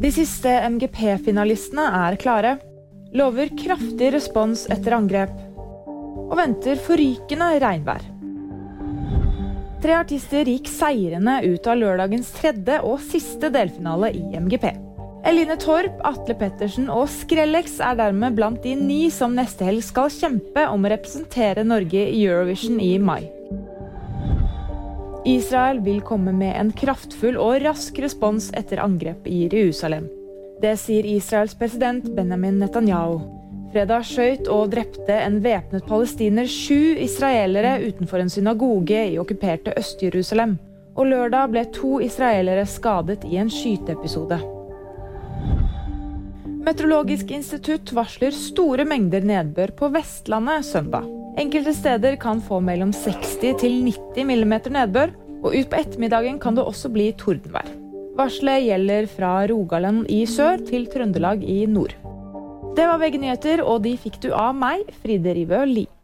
De siste MGP-finalistene er klare. Lover kraftig respons etter angrep. Og venter forrykende regnvær. Tre artister gikk seirende ut av lørdagens tredje og siste delfinale i MGP. Eline Torp, Atle Pettersen og Skrellex er dermed blant de ni som neste helg skal kjempe om å representere Norge i Eurovision i mai. Israel vil komme med en kraftfull og rask respons etter angrep i Jerusalem. Det sier Israels president Benjamin Netanyahu. Fredag skjøt og drepte en væpnet palestiner sju israelere utenfor en synagoge i okkuperte Øst-Jerusalem. Og lørdag ble to israelere skadet i en skyteepisode. Meteorologisk institutt varsler store mengder nedbør på Vestlandet søndag. Enkelte steder kan få mellom 60 til 90 mm nedbør, og utpå ettermiddagen kan det også bli tordenvær. Varselet gjelder fra Rogaland i sør til Trøndelag i nord. Det var VG nyheter, og de fikk du av meg, Fride Rivø Lie.